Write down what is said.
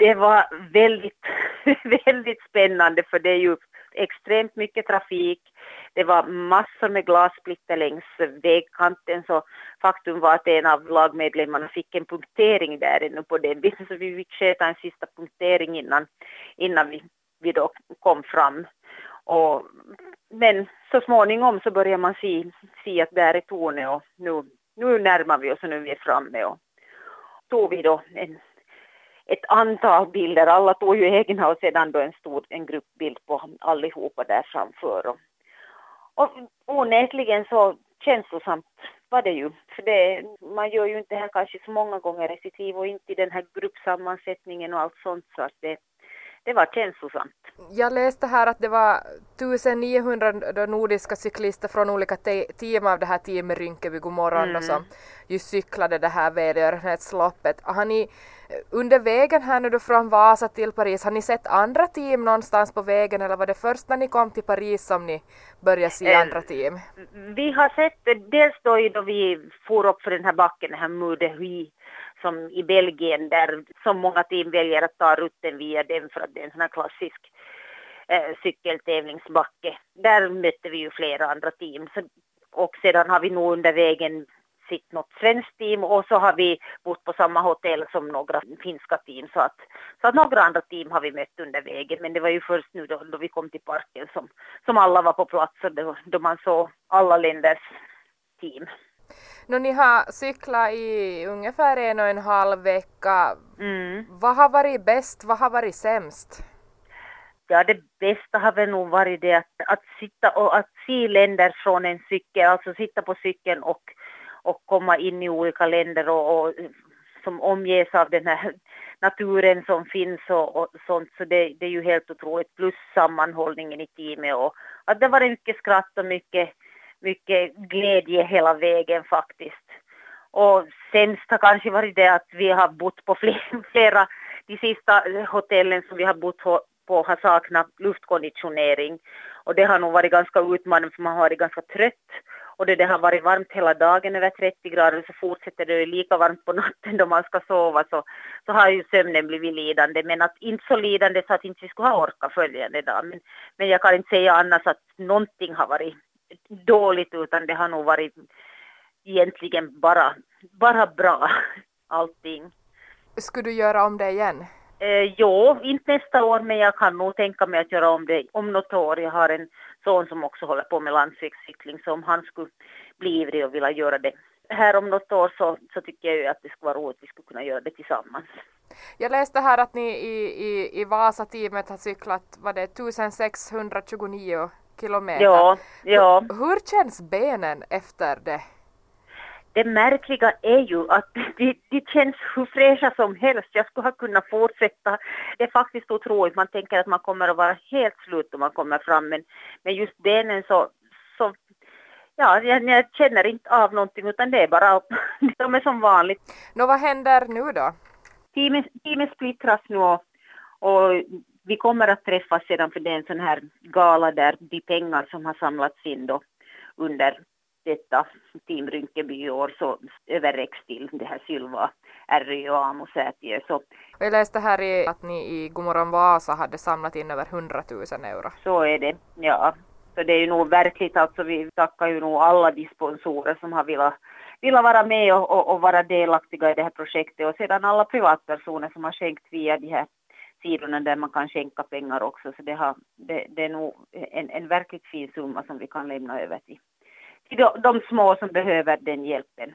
Det var väldigt, väldigt spännande för det är ju extremt mycket trafik. Det var massor med glassplitter längs vägkanten så faktum var att en av lagmedlemmarna fick en punktering där ännu på den biten så vi fick sköta en sista punktering innan, innan vi, vi då kom fram. Och, men så småningom så börjar man se, se att där är tornet och nu, nu närmar vi oss och nu är vi framme och tog vi då en ett antal bilder. Alla tog ju egna och sedan då en stor en gruppbild på allihopa där framför. Och, och onekligen så känslosamt var det ju. För det, man gör ju inte det här kanske så många gånger i sitt liv och inte i den här gruppsammansättningen och allt sånt så att det, det var känslosamt. Jag läste här att det var 1900 nordiska cyklister från olika team av det här teamet Rinkeby Godmorgon mm. som just cyklade det här välgörenhetsloppet. Har ni under vägen här nu då från Vasa till Paris, har ni sett andra team någonstans på vägen eller var det först när ni kom till Paris som ni började se eh, andra team? Vi har sett dels då då vi for upp för den här backen, den här Moudehui som i Belgien där så många team väljer att ta rutten via den för att det är en sån här klassisk eh, cykeltävlingsbacke. Där mötte vi ju flera andra team. Så, och sedan har vi nog under vägen sitt något svenskt team och så har vi bott på samma hotell som några finska team så att, så att några andra team har vi mött under vägen men det var ju först nu då, då vi kom till parken som, som alla var på plats och då, då man såg alla länders team. Nå, ni har cyklat i ungefär en och en halv vecka. Mm. Vad har varit bäst, vad har varit sämst? Ja, det bästa har väl nog varit det att, att sitta och att se länder från en cykel, alltså sitta på cykeln och, och komma in i olika länder och, och som omges av den här naturen som finns och, och sånt, så det, det, är ju helt otroligt. Plus sammanhållningen i teamet och att det var mycket skratt och mycket mycket glädje hela vägen faktiskt. Och sämst har kanske varit det att vi har bott på flera, de sista hotellen som vi har bott på har saknat luftkonditionering. Och det har nog varit ganska utmanande för man har varit ganska trött. Och det, det har varit varmt hela dagen, över 30 grader, så fortsätter det lika varmt på natten då man ska sova så, så har ju sömnen blivit lidande. Men att inte så lidande så att inte vi skulle ha orkat följande dag. Men, men jag kan inte säga annars att någonting har varit dåligt utan det har nog varit egentligen bara, bara bra allting. Skulle du göra om det igen? Eh, jo, inte nästa år men jag kan nog tänka mig att göra om det om något år. Jag har en son som också håller på med landsvägscykling så om han skulle bli ivrig och vilja göra det här om något år så, så tycker jag ju att det skulle vara roligt att vi skulle kunna göra det tillsammans. Jag läste här att ni i, i, i Vasa-teamet har cyklat, var det 1629 kilometer. Ja, ja. Hur, hur känns benen efter det? Det märkliga är ju att de, de känns hur fräscha som helst. Jag skulle ha kunnat fortsätta. Det är faktiskt otroligt. Man tänker att man kommer att vara helt slut om man kommer fram. Men, men just benen så, så ja, jag, jag känner inte av någonting utan det är bara, de är som vanligt. Nå, vad händer nu då? Teamet, teamet splittras nu och, och vi kommer att träffas sedan för det är en sån här gala där de pengar som har samlats in då under detta Team Rynkeby i år så överräcks till det här Sylva, RY och Amo Sätiö. Så jag läste här i att ni i Gomorron Vasa hade samlat in över 100 000 euro. Så är det, ja. Så det är ju nog verkligt alltså, vi tackar ju nog alla de sponsorer som har velat, velat vara med och, och, och vara delaktiga i det här projektet och sedan alla privatpersoner som har skänkt via de här sidorna där man kan skänka pengar också. Så det, har, det, det är nog en, en verkligt fin summa som vi kan lämna över till de, de små som behöver den hjälpen.